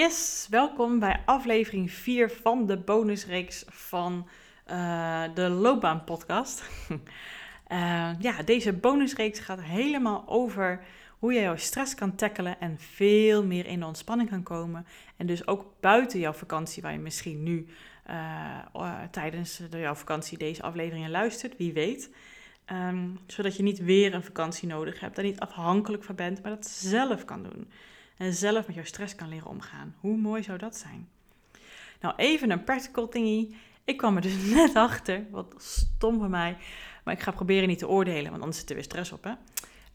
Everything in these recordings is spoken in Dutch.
Yes, welkom bij aflevering 4 van de bonusreeks van uh, de Loopbaan Podcast. uh, ja, deze bonusreeks gaat helemaal over hoe je jouw stress kan tackelen en veel meer in de ontspanning kan komen. En dus ook buiten jouw vakantie, waar je misschien nu uh, tijdens de, jouw vakantie deze afleveringen luistert, wie weet. Um, zodat je niet weer een vakantie nodig hebt, daar niet afhankelijk van bent, maar dat zelf kan doen. En zelf met jouw stress kan leren omgaan. Hoe mooi zou dat zijn? Nou, even een practical thingy. Ik kwam er dus net achter, wat stom van mij, maar ik ga proberen niet te oordelen, want anders zit er weer stress op, hè.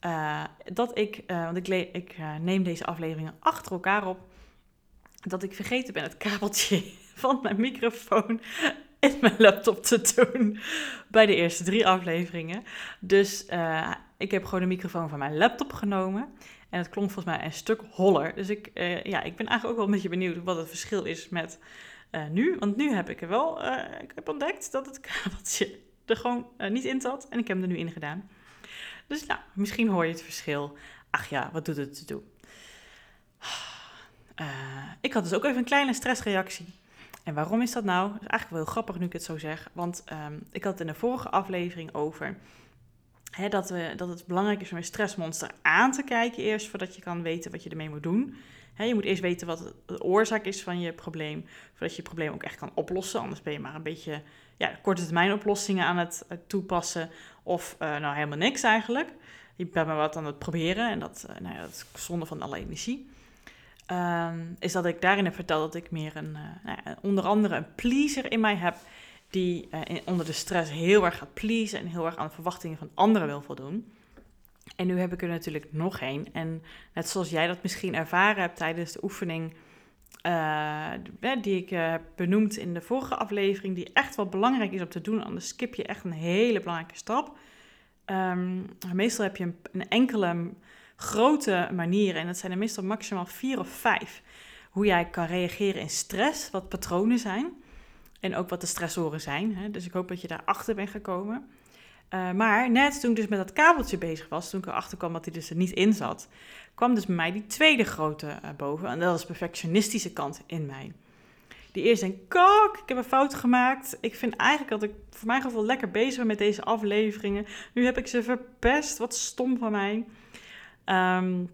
Uh, dat ik, uh, want ik, ik uh, neem deze afleveringen achter elkaar op, dat ik vergeten ben het kabeltje van mijn microfoon in mijn laptop te doen bij de eerste drie afleveringen. Dus ik heb gewoon de microfoon van mijn laptop genomen. En het klonk volgens mij een stuk holler. Dus ik, uh, ja, ik ben eigenlijk ook wel een beetje benieuwd wat het verschil is met uh, nu. Want nu heb ik er wel, uh, ik heb ontdekt dat het kabeltje er gewoon niet in zat. En ik heb hem er nu in gedaan. Dus nou, misschien hoor je het verschil. Ach ja, wat doet het te doen? ik had dus ook even een kleine stressreactie. En waarom is dat nou? Dat is eigenlijk wel heel grappig nu ik het zo zeg. Want um, ik had het in de vorige aflevering over Dat, we, dat het belangrijk is om een stressmonster aan te kijken eerst, voordat je kan weten wat je ermee moet doen. Je moet eerst weten wat de oorzaak is van je probleem, voordat je je probleem ook echt kan oplossen. Anders ben je maar een beetje ja, korte termijn oplossingen aan het, toepassen of uh, nou helemaal niks eigenlijk. Je bent maar wat aan het proberen en dat, uh, nou ja, dat is zonde van alle energie. Um, is dat ik daarin heb verteld dat ik meer een, nou onder andere een pleaser in mij heb die uh, onder de stress heel erg gaat pleasen en heel erg aan de verwachtingen van anderen wil voldoen. En nu heb ik er natuurlijk nog één. En net zoals jij dat misschien ervaren hebt tijdens de oefening uh, die ik uh, heb benoemd in de vorige aflevering, die echt wel belangrijk is om te doen, anders skip je echt een hele belangrijke stap. Um, meestal heb je een, een, enkele grote manieren, en dat zijn er meestal maximaal vier of vijf, hoe jij kan reageren in stress, wat patronen zijn. En ook wat de stressoren zijn. Hè? Dus ik hoop dat je daarachter bent gekomen. Uh, maar net toen ik dus met dat kabeltje bezig was, toen ik erachter kwam dat hij dus er niet in zat, kwam dus bij mij die tweede grote uh, boven. En dat is perfectionistische kant in mij. Die eerst denk kok, ik heb een fout gemaakt. Ik vind eigenlijk dat ik voor mijn gevoel lekker bezig ben met deze afleveringen. Nu heb ik ze verpest, wat stom van mij. Um,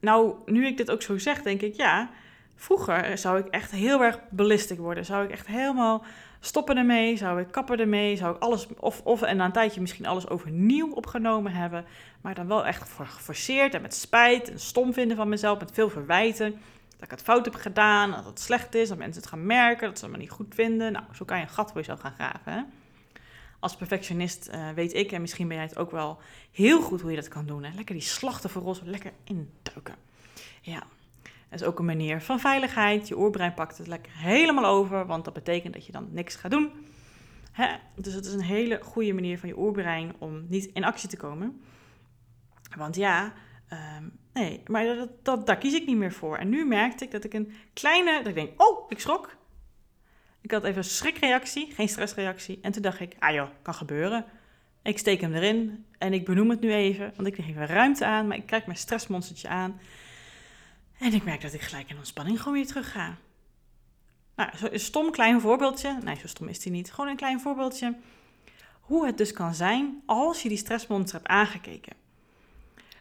nou, nu ik dit ook zo zeg, denk ik, ja, Vroeger zou ik echt heel erg ballistic worden. Zou ik echt helemaal stoppen ermee, zou ik kappen ermee, zou ik alles, of, of en na een tijdje misschien alles overnieuw opgenomen hebben. Maar dan wel echt geforceerd en met spijt en stom vinden van mezelf, met veel verwijten. Dat ik het fout heb gedaan, dat het slecht is, dat mensen het gaan merken, dat ze me niet goed vinden. Nou, zo kan je een gat voor jezelf gaan graven. Als perfectionist uh, weet ik, en misschien ben jij het ook wel heel goed hoe je dat kan doen. Hè? Lekker die slachtofferrol lekker induiken. Ja, dat is ook een manier van veiligheid. Je oerbrein pakt het lekker helemaal over, want dat betekent dat je dan niks gaat doen. Hè? Dus het is een hele goede manier van je oerbrein om niet in actie te komen. Want ja, um, nee, maar dat, dat, daar kies ik niet meer voor. En nu merkte ik dat ik een kleine, dat ik denk, oh, ik schrok. Ik had even een schrikreactie, geen stressreactie. En toen dacht ik, ah joh, kan gebeuren. Ik steek hem erin en ik benoem het nu even, want ik geef even ruimte aan, maar ik kijk mijn stressmonstertje aan. En ik merk dat ik gelijk in ontspanning gewoon weer terug ga. Nou, een stom klein voorbeeldje. Nee, zo stom is die niet. Gewoon een klein voorbeeldje. Hoe het dus kan zijn als je die stressmonster hebt aangekeken.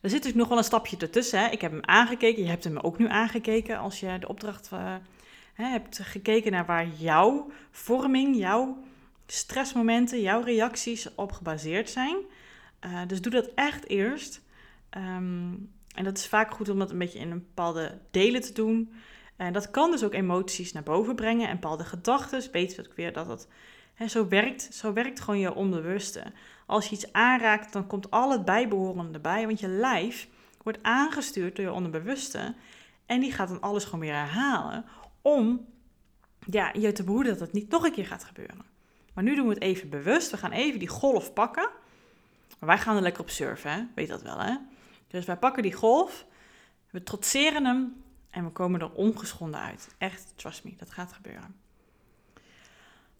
Er zit dus nog wel een stapje ertussen. Hè. Ik heb hem aangekeken. Je hebt hem ook nu aangekeken als je de opdracht hè, hebt gekeken naar waar jouw vorming, jouw stressmomenten, jouw reacties op gebaseerd zijn. Uh, dus doe dat echt eerst. Um, en dat is vaak goed om dat een beetje in een bepaalde delen te doen. En dat kan dus ook emoties naar boven brengen en bepaalde gedachten. Weet we ook weer dat het hè, zo werkt. Zo werkt gewoon je onbewuste. Als je iets aanraakt, dan komt al het bijbehorende erbij. Want je lijf wordt aangestuurd door je onderbewuste. En die gaat dan alles gewoon weer herhalen. Om ja, je te behoeden dat het niet nog een keer gaat gebeuren. Maar nu doen we het even bewust. We gaan even die golf pakken. Wij gaan er lekker op surfen, hè? weet dat wel, hè? Dus wij pakken die golf, we trotseren hem en we komen er ongeschonden uit. Echt, trust me, dat gaat gebeuren.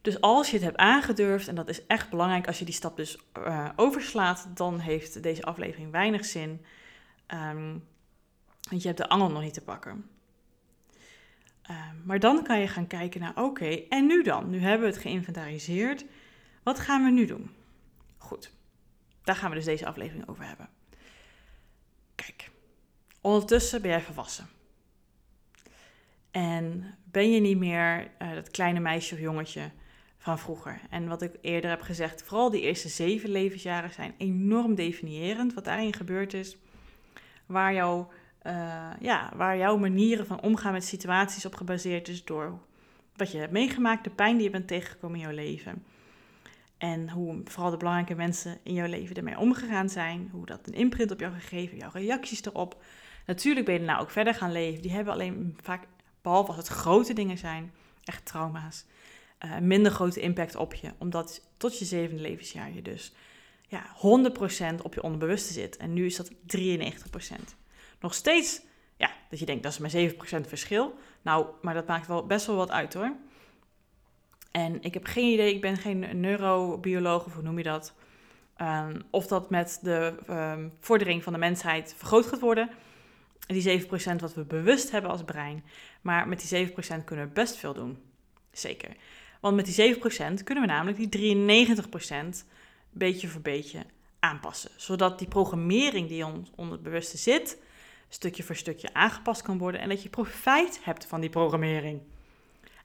Dus als je het hebt aangedurfd, en dat is echt belangrijk als je die stap dus uh, overslaat, dan heeft deze aflevering weinig zin. Um, want je hebt de angel nog niet te pakken. Ehm, maar dan kan je gaan kijken naar, oké, en nu dan? Nu hebben we het geïnventariseerd. Wat gaan we nu doen? Goed, daar gaan we dus deze aflevering over hebben. Ondertussen ben jij volwassen. En ben je niet meer uh, dat kleine meisje of jongetje van vroeger. En wat ik eerder heb gezegd, vooral die eerste zeven levensjaren zijn enorm definiërend. Wat daarin gebeurd is, waar, uh, ja, waar jouw manieren van omgaan met situaties op gebaseerd is door wat je hebt meegemaakt, de pijn die je bent tegengekomen in jouw leven. En hoe vooral de belangrijke mensen in jouw leven ermee omgegaan zijn. Hoe dat een imprint op jou gegeven, jouw reacties erop. Natuurlijk ben je daarna ook verder gaan leven. Die hebben alleen vaak, behalve als het grote dingen zijn, echt trauma's, uh, minder grote impact op je. Omdat tot je zevende levensjaar je dus ja, 100% op je onderbewuste zit. En nu is dat 93%. Nog steeds, ja, dat je denkt dat is maar 7% verschil. Nou, maar dat maakt wel best wel wat uit hoor. En ik heb geen idee, ik ben geen neurobioloog of hoe noem je dat. Um, of dat met de um, vordering van de mensheid vergroot gaat worden. Die 7% wat we bewust hebben als brein. Maar met die 7% kunnen we best veel doen. Zeker. Want met die 7% kunnen we namelijk die 93% beetje voor beetje aanpassen. Zodat die programmering die ons onder het bewuste zit, stukje voor stukje aangepast kan worden. En dat je profijt hebt van die programmering.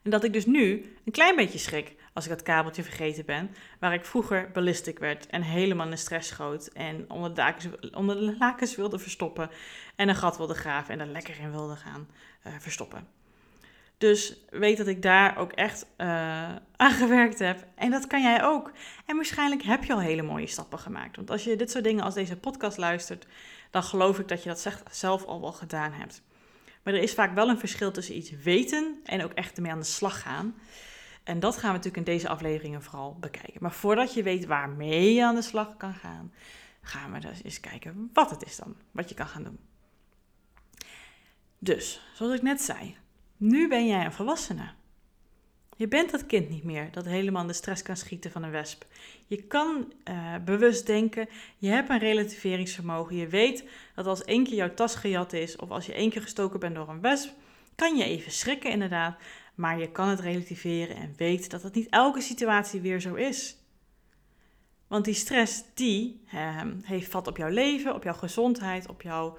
En dat ik dus nu een klein beetje schrik als ik dat kabeltje vergeten ben, waar ik vroeger ballistic werd en helemaal in stress schoot en onder de, onder de lakens wilde verstoppen en een gat wilde graven en er lekker in wilde gaan uh, verstoppen. Dus weet dat ik daar ook echt uh, aan gewerkt heb. En dat kan jij ook. En waarschijnlijk heb je al hele mooie stappen gemaakt. Want als je dit soort dingen als deze podcast luistert, dan geloof ik dat je dat zelf al wel gedaan hebt. Maar er is vaak wel een verschil tussen iets weten en ook echt ermee aan de slag gaan. En dat gaan we natuurlijk in deze afleveringen vooral bekijken. Maar voordat je weet waarmee je aan de slag kan gaan, gaan we dus eens kijken wat het is dan, wat je kan gaan doen. Dus, zoals ik net zei, nu ben jij een volwassene. Je bent dat kind niet meer dat helemaal in de stress kan schieten van een wesp. Je kan uh, bewust denken, je hebt een relativeringsvermogen. Je weet dat als één keer jouw tas gejat is of als je één keer gestoken bent door een wesp, kan je even schrikken inderdaad. Maar je kan het relativeren en weet dat het niet elke situatie weer zo is. Want die stress, die uh, heeft vat op jouw leven, op jouw gezondheid, op jouw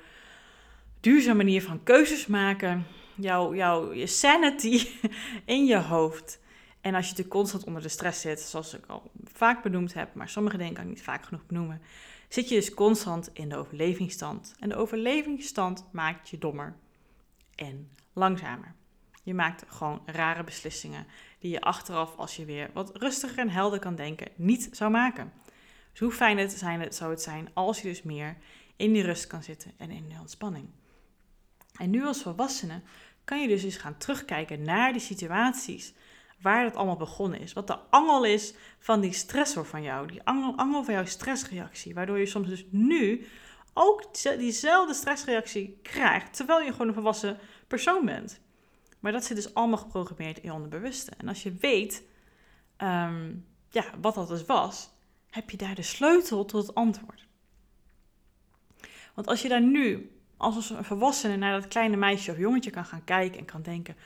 duurzame manier van keuzes maken jouw, jouw je sanity in je hoofd. En als je te constant onder de stress zit, zoals ik al vaak benoemd heb, maar sommige dingen kan ik niet vaak genoeg benoemen, zit je dus constant in de overlevingsstand. En de overlevingsstand maakt je dommer en langzamer. Je maakt gewoon rare beslissingen die je achteraf, als je weer wat rustiger en helder kan denken, niet zou maken. Dus hoe fijn het, zijn, het zou het zijn als je dus meer in die rust kan zitten en in de ontspanning. En nu als volwassene kan je dus eens gaan terugkijken naar die situaties waar het allemaal begonnen is. Wat de angel is van die stressor van jou, die angel van jouw stressreactie. Waardoor je soms dus nu ook diezelfde stressreactie krijgt, terwijl je gewoon een volwassen persoon bent. Maar dat zit dus allemaal geprogrammeerd in je onderbewuste. En als je weet ehm, ja, wat dat dus was, heb je daar de sleutel tot het antwoord. Want als je daar nu als een volwassene naar dat kleine meisje of jongetje kan gaan kijken en kan denken: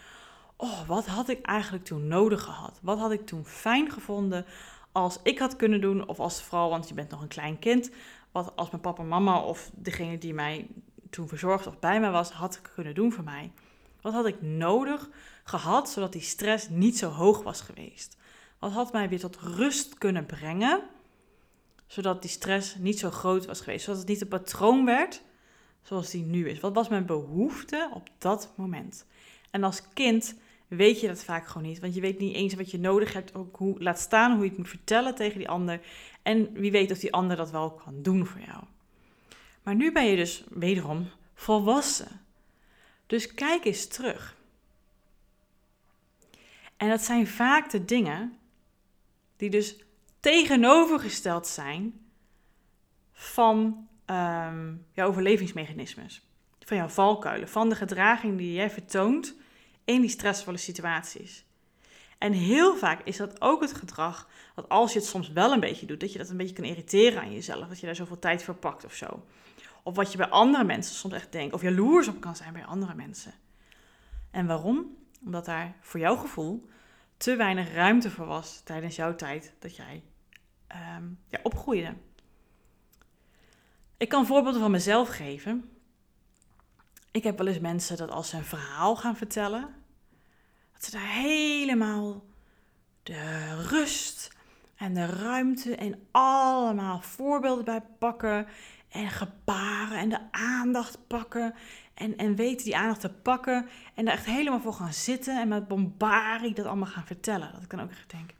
Oh, wat had ik eigenlijk toen nodig gehad? Wat had ik toen fijn gevonden als ik had kunnen doen, of als vooral, want je bent nog een klein kind, wat als mijn papa, mama of degene die mij toen verzorgd of bij mij was, had kunnen doen voor mij? Wat had ik nodig gehad zodat die stress niet zo hoog was geweest? Wat had mij weer tot rust kunnen brengen, zodat die stress niet zo groot was geweest, zodat het niet een patroon werd zoals die nu is? Wat was mijn behoefte op dat moment? En als kind weet je dat vaak gewoon niet, want je weet niet eens wat je nodig hebt, ook hoe, laat staan hoe je het moet vertellen tegen die ander. En wie weet of die ander dat wel kan doen voor jou. Maar nu ben je dus wederom volwassen. Dus kijk eens terug. En dat zijn vaak de dingen die dus tegenovergesteld zijn van um, jouw overlevingsmechanismes. Van jouw valkuilen, van de gedraging die jij vertoont in die stressvolle situaties. En heel vaak is dat ook het gedrag dat als je het soms wel een beetje doet, dat je dat een beetje kan irriteren aan jezelf. Dat je daar zoveel tijd voor pakt of zo. Of wat je bij andere mensen soms echt denkt. Of jaloers op kan zijn bij andere mensen. En waarom? Omdat daar voor jouw gevoel te weinig ruimte voor was tijdens jouw tijd dat jij ehm, ja, opgroeide. Ik kan voorbeelden van mezelf geven. Ik heb wel eens mensen dat als ze een verhaal gaan vertellen, dat ze daar helemaal de rust en de ruimte en allemaal voorbeelden bij pakken en gebaren en de aandacht pakken en, en weten die aandacht te pakken en daar echt helemaal voor gaan zitten en met bombarie dat allemaal gaan vertellen. Dat ik dan ook echt denk,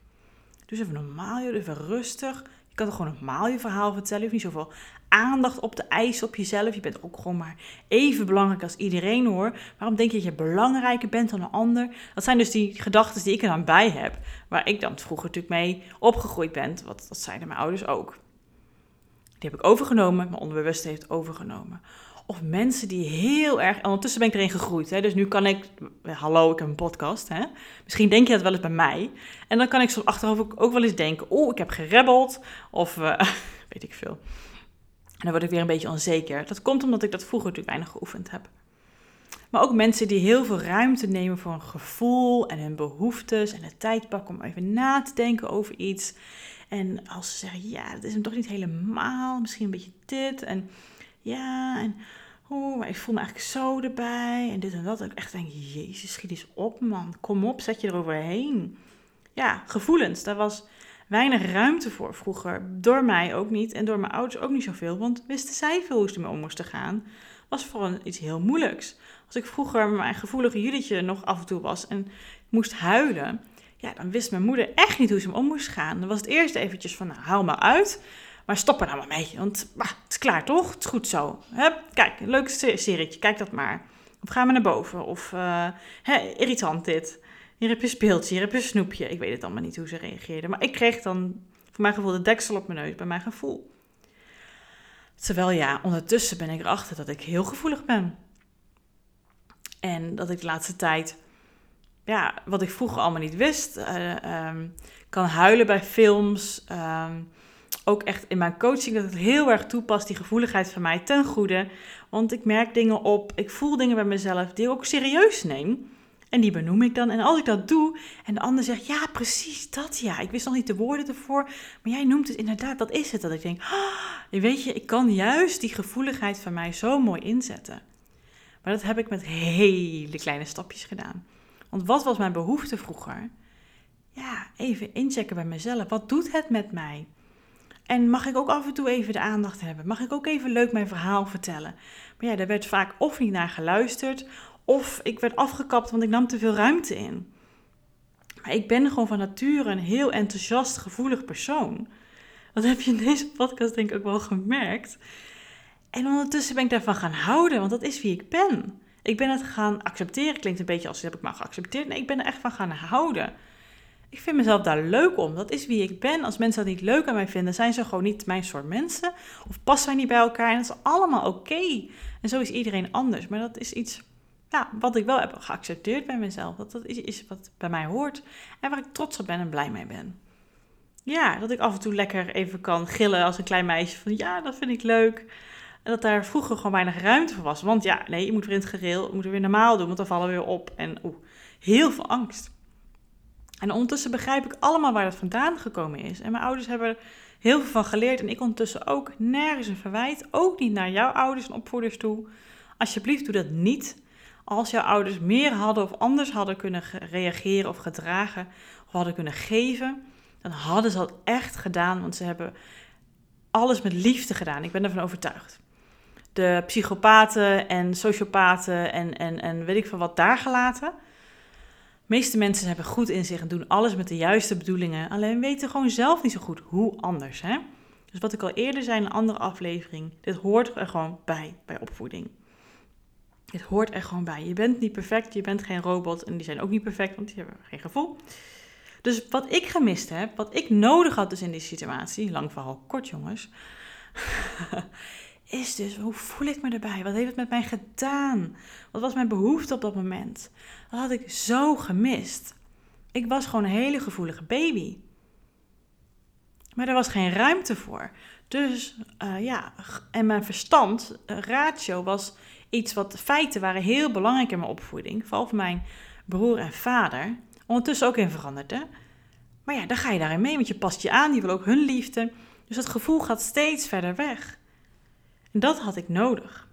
dus even normaal, even rustig. Je kan toch gewoon normaal je verhaal vertellen. Je hoeft niet zoveel aandacht op te eisen op jezelf. Je bent ook gewoon maar even belangrijk als iedereen hoor. Waarom denk je dat je belangrijker bent dan een ander? Dat zijn dus die gedachten die ik er dan bij heb. Waar ik dan vroeger natuurlijk mee opgegroeid ben. Wat, dat zeiden mijn ouders ook. Die heb ik overgenomen. Mijn onderbewuste heeft overgenomen. Of mensen die heel erg. Ondertussen ben ik erin gegroeid. Hè? Dus nu kan ik. Hallo, ik heb een podcast. Hè? Misschien denk je dat wel eens bij mij. En dan kan ik zo achteraf ook, wel eens denken: Oh, ik heb gerebbeld. Of uh, weet ik veel. En dan word ik weer een beetje onzeker. Dat komt omdat ik dat vroeger natuurlijk weinig geoefend heb. Maar ook mensen die heel veel ruimte nemen voor een gevoel en hun behoeftes en de tijd pakken om even na te denken over iets. En als ze zeggen, ja, dat is hem toch niet helemaal, misschien een beetje dit en ja, en oh, maar ik voel me eigenlijk zo erbij en dit en dat. En ik echt denk, jezus, schiet eens op man, kom op, zet je eroverheen. Ja, gevoelens, daar was weinig ruimte voor vroeger. Door mij ook niet en door mijn ouders ook niet zoveel. Want wisten zij veel hoe ze ermee om moesten gaan, was voor iets heel moeilijks. Als ik vroeger mijn gevoelige Judithje nog af en toe was en moest huilen, ja, dan wist mijn moeder echt niet hoe ze om moest gaan. Dan was het eerst eventjes van, nou, haal maar uit. Maar stop er nou maar mee, want bah, het is klaar toch? Het is goed zo. Hup, kijk, een leuk serietje, kijk dat maar. Of ga maar naar boven. Of uh, irritant dit. Hier heb je speeltje, hier heb je snoepje. Ik weet het allemaal niet hoe ze reageerden. Maar ik kreeg dan, voor mijn gevoel, de deksel op mijn neus bij mijn gevoel. Terwijl ja, ondertussen ben ik erachter dat ik heel gevoelig ben. En dat ik de laatste tijd, ja, wat ik vroeger allemaal niet wist, uh, kan huilen bij films. Ehm, ook echt in mijn coaching dat het heel erg toepas, die gevoeligheid van mij ten goede. Want ik merk dingen op, ik voel dingen bij mezelf die ik ook serieus neem. En die benoem ik dan. En als ik dat doe en de ander zegt, ja, precies dat ja. Ik wist nog niet de woorden ervoor, maar jij noemt het inderdaad, dat is het. Dat ik denk, oh, weet je, ik kan juist die gevoeligheid van mij zo mooi inzetten. Maar dat heb ik met hele kleine stapjes gedaan. Want wat was mijn behoefte vroeger? Ja, even inchecken bij mezelf. Wat doet het met mij? En mag ik ook af en toe even de aandacht hebben? Mag ik ook even leuk mijn verhaal vertellen? Maar ja, daar werd vaak of niet naar geluisterd, of ik werd afgekapt, want ik nam te veel ruimte in. Maar ik ben gewoon van nature een heel enthousiast, gevoelig persoon. Dat heb je in deze podcast denk ik ook wel gemerkt. En ondertussen ben ik daarvan gaan houden, want dat is wie ik ben. Ik ben het gaan accepteren. Klinkt een beetje als heb ik maar geaccepteerd. Nee, ik ben er echt van gaan houden. Ik vind mezelf daar leuk om. Dat is wie ik ben. Als mensen dat niet leuk aan mij vinden, zijn ze gewoon niet mijn soort mensen. Of passen wij niet bij elkaar. En dat is allemaal oké. En zo is iedereen anders. Maar dat is iets ja, wat ik wel heb geaccepteerd bij mezelf. Dat dat is, is wat bij mij hoort. En waar ik trots op ben en blij mee ben. Ja, dat ik af en toe lekker even kan gillen als een klein meisje. Van ja, dat vind ik leuk. En dat daar vroeger gewoon weinig ruimte voor was. Want ja, nee, je moet weer in het gereel. Je moet er weer normaal doen, want dan vallen we weer op. En oeh, heel veel angst. En ondertussen begrijp ik allemaal waar dat vandaan gekomen is. En mijn ouders hebben er heel veel van geleerd. En ik ondertussen ook nergens een verwijt. Ook niet naar jouw ouders en opvoeders toe. Alsjeblieft, doe dat niet. Als jouw ouders meer hadden of anders hadden kunnen reageren of gedragen of hadden kunnen geven, dan hadden ze dat echt gedaan, want ze hebben alles met liefde gedaan. Ik ben ervan overtuigd. De psychopaten en sociopaten en, en, en weet ik veel wat daar gelaten. Meeste mensen hebben goed in zich en doen alles met de juiste bedoelingen. Alleen weten gewoon zelf niet zo goed hoe anders. Hè? Dus wat ik al eerder zei in een andere aflevering, dit hoort er gewoon bij, bij opvoeding. Het hoort er gewoon bij. Je bent niet perfect, je bent geen robot en die zijn ook niet perfect, want die hebben geen gevoel. Dus wat ik gemist heb, wat ik nodig had dus in die situatie, lang verhaal kort jongens, is dus hoe voel ik me erbij? Wat heeft het met mij gedaan? Wat was mijn behoefte op dat moment? Dat had ik zo gemist. Ik was gewoon een hele gevoelige baby. Maar er was geen ruimte voor. Dus uh, ja, en mijn verstand, uh, ratio, was iets wat feiten waren heel belangrijk in mijn opvoeding. Vooral voor mijn broer en vader ondertussen ook in veranderd. Hè? Maar ja, dan ga je daarin mee, want je past je aan, die wil ook hun liefde. Dus dat gevoel gaat steeds verder weg. En dat had ik nodig.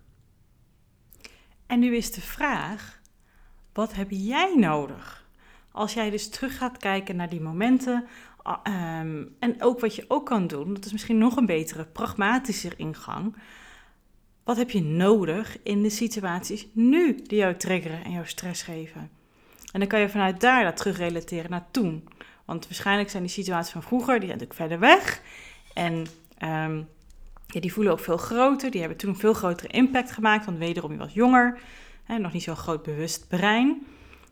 En nu is de vraag: wat heb jij nodig? Als jij dus terug gaat kijken naar die momenten. Ehm, en ook wat je ook kan doen, dat is misschien nog een betere, pragmatischer ingang. Wat heb je nodig in de situaties nu die jou triggeren en jou stress geven? En dan kan je vanuit daar dat terugrelateren naar toen. Want waarschijnlijk zijn die situaties van vroeger, die zijn natuurlijk verder weg. En ehm, ja, die voelen ook veel groter. Die hebben toen veel grotere impact gemaakt. Want wederom, je was jonger. Nog niet zo'n groot bewust brein.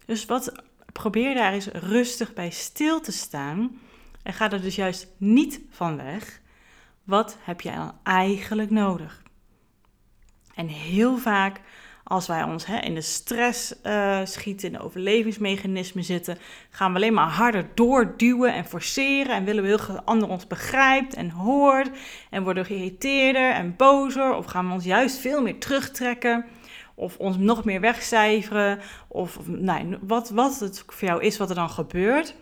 Dus wat probeer daar eens rustig bij stil te staan. En ga er dus juist niet van weg. Wat heb jij dan eigenlijk nodig? En heel vaak als wij ons hè, in de stress uh, schieten, in de overlevingsmechanismen zitten, gaan we alleen maar harder doorduwen en forceren. En willen we heel graag dat de ander ons begrijpt en hoort. En worden geïrriteerder en bozer. Of gaan we ons juist veel meer terugtrekken. Of ons nog meer wegcijferen. Of, of nee, wat, wat het voor jou is wat er dan gebeurt.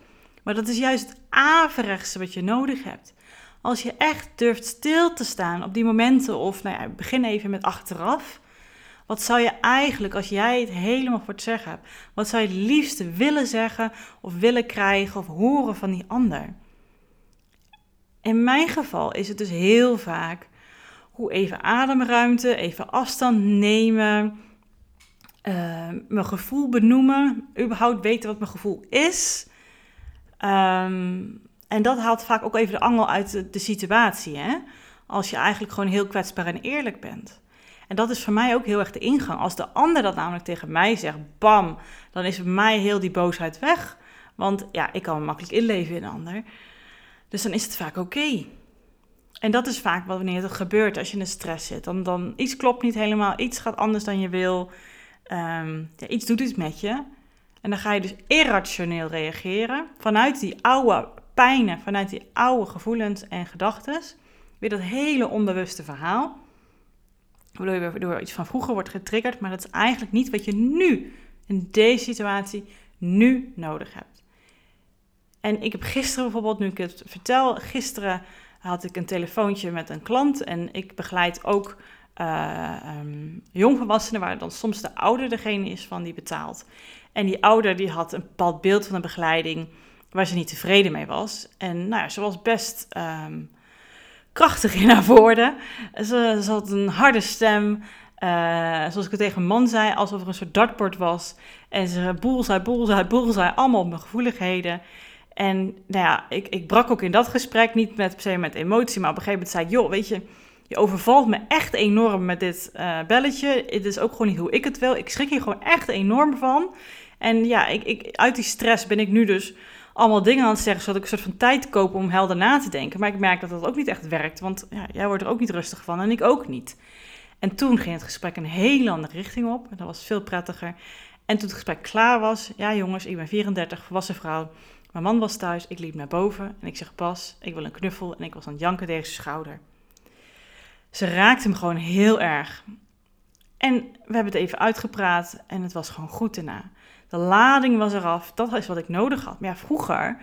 Maar dat is juist het averechtste wat je nodig hebt. Als je echt durft stil te staan op die momenten, of nou ja, begin even met achteraf. Wat zou je eigenlijk, als jij het helemaal voor het zeggen hebt, wat zou je het liefste willen zeggen of willen krijgen of horen van die ander? In mijn geval is het dus heel vaak hoe even ademruimte, even afstand nemen, uh, mijn gevoel benoemen, überhaupt weten wat mijn gevoel is. Ehm, en dat haalt vaak ook even de angel uit de, de situatie. Hè? Als je eigenlijk gewoon heel kwetsbaar en eerlijk bent. En dat is voor mij ook heel erg de ingang. Als de ander dat namelijk tegen mij zegt, bam, dan is bij mij heel die boosheid weg. Want ja, ik kan me makkelijk inleven in een ander. Dus dan is het vaak oké. En dat is vaak wat wanneer het gebeurt als je in de stress zit. Dan, dan iets klopt niet helemaal, iets gaat anders dan je wil. Um, ja, iets doet iets met je. En dan ga je dus irrationeel reageren. Vanuit die oude pijnen, vanuit die oude gevoelens en gedachten. Weer dat hele onbewuste verhaal waardoor je door iets van vroeger wordt getriggerd, maar dat is eigenlijk niet wat je nu, in deze situatie, nu nodig hebt. En ik heb gisteren bijvoorbeeld, nu ik het vertel, gisteren had ik een telefoontje met een klant en ik begeleid ook uh, um, jongvolwassenen, waar dan soms de ouder degene is van die betaalt. En die ouder die had een bepaald beeld van de begeleiding waar ze niet tevreden mee was. En nou ja, ze was best um, krachtig in haar woorden. Ze, had een harde stem. Uh, zoals ik het tegen een man zei, alsof er een soort dartbord was. En ze boelzij, boelzij, boelzij, allemaal op mijn gevoeligheden. En nou ja, ik, ik brak ook in dat gesprek, niet met, per se met emotie, maar op een gegeven moment zei ik, joh, weet je, je overvalt me echt enorm met dit uh, belletje. Het is ook gewoon niet hoe ik het wil. Ik schrik hier gewoon echt enorm van. En ja, ik, ik, uit die stress ben ik nu dus allemaal dingen aan het zeggen, zodat ik een soort van tijd koop om helder na te denken. Maar ik merk dat dat ook niet echt werkt, want ja, jij wordt er ook niet rustig van en ik ook niet. En toen ging het gesprek een hele andere richting op. En dat was veel prettiger. En toen het gesprek klaar was, ja jongens, ik ben 34, volwassen vrouw. Mijn man was thuis, ik liep naar boven en ik zeg pas, ik wil een knuffel. En ik was aan het janken tegen zijn schouder. Ze raakte hem gewoon heel erg. En we hebben het even uitgepraat en het was gewoon goed daarna. De lading was eraf. Dat is wat ik nodig had. Maar ja, vroeger,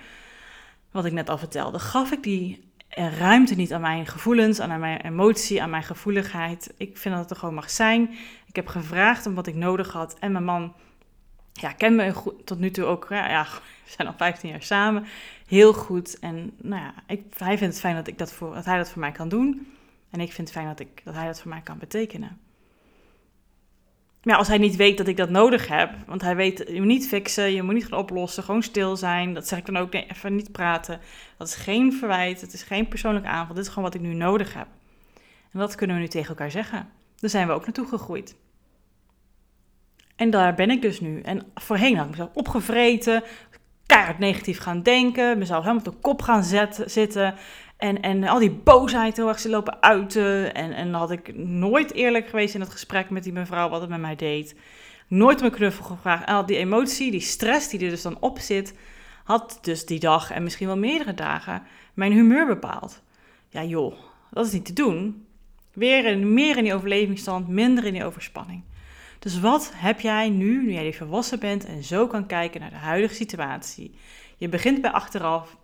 wat ik net al vertelde, gaf ik die ruimte niet aan mijn gevoelens, aan mijn emotie, aan mijn gevoeligheid. Ik vind dat het er gewoon mag zijn. Ik heb gevraagd om wat ik nodig had. En mijn man ja, kent me tot nu toe ook. Ja, ja, we zijn al 15 jaar samen. Heel goed. En nou ja, ik, hij vindt het fijn dat, ik dat, voor, dat hij dat voor mij kan doen. En ik vind het fijn dat, ik, dat hij dat voor mij kan betekenen. Maar als hij niet weet dat ik dat nodig heb, want hij weet, je moet niet fixen, je moet niet gaan oplossen, gewoon stil zijn. Dat zeg ik dan ook, nee, even niet praten. Dat is geen verwijt, het is geen persoonlijke aanval, dit is gewoon wat ik nu nodig heb. En dat kunnen we nu tegen elkaar zeggen. Daar zijn we ook naartoe gegroeid. En daar ben ik dus nu. En voorheen had ik mezelf opgevreten, keihard negatief gaan denken, mezelf helemaal op de kop gaan zetten, zitten. En, en al die boosheid heel erg ze lopen uiten. En, en had ik nooit eerlijk geweest in het gesprek met die mevrouw wat het met mij deed. Nooit mijn knuffel gevraagd. Al die emotie, die stress die er dus dan op zit, had dus die dag en misschien wel meerdere dagen mijn humeur bepaald. Ja joh, dat is niet te doen. Weer in, meer in die overlevingsstand, minder in die overspanning. Dus wat heb jij nu, nu jij volwassen bent en zo kan kijken naar de huidige situatie? Je begint bij achteraf.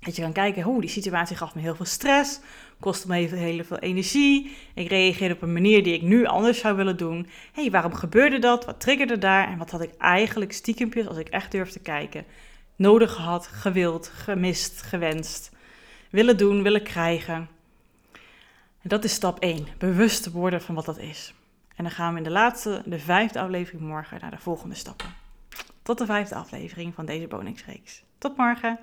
Dat je kan kijken, hoe die situatie gaf me heel veel stress, kostte me heel, heel veel energie. Ik reageerde op een manier die ik nu anders zou willen doen. Hé, hey, waarom gebeurde dat? Wat triggerde daar? En wat had ik eigenlijk stiekempjes, als ik echt durf te kijken, nodig gehad, gewild, gemist, gewenst, willen doen, willen krijgen? En dat is stap 1, bewust worden van wat dat is. En dan gaan we in de laatste, de vijfde aflevering morgen naar de volgende stappen. Tot de vijfde aflevering van deze Bonix-reeks. Tot morgen!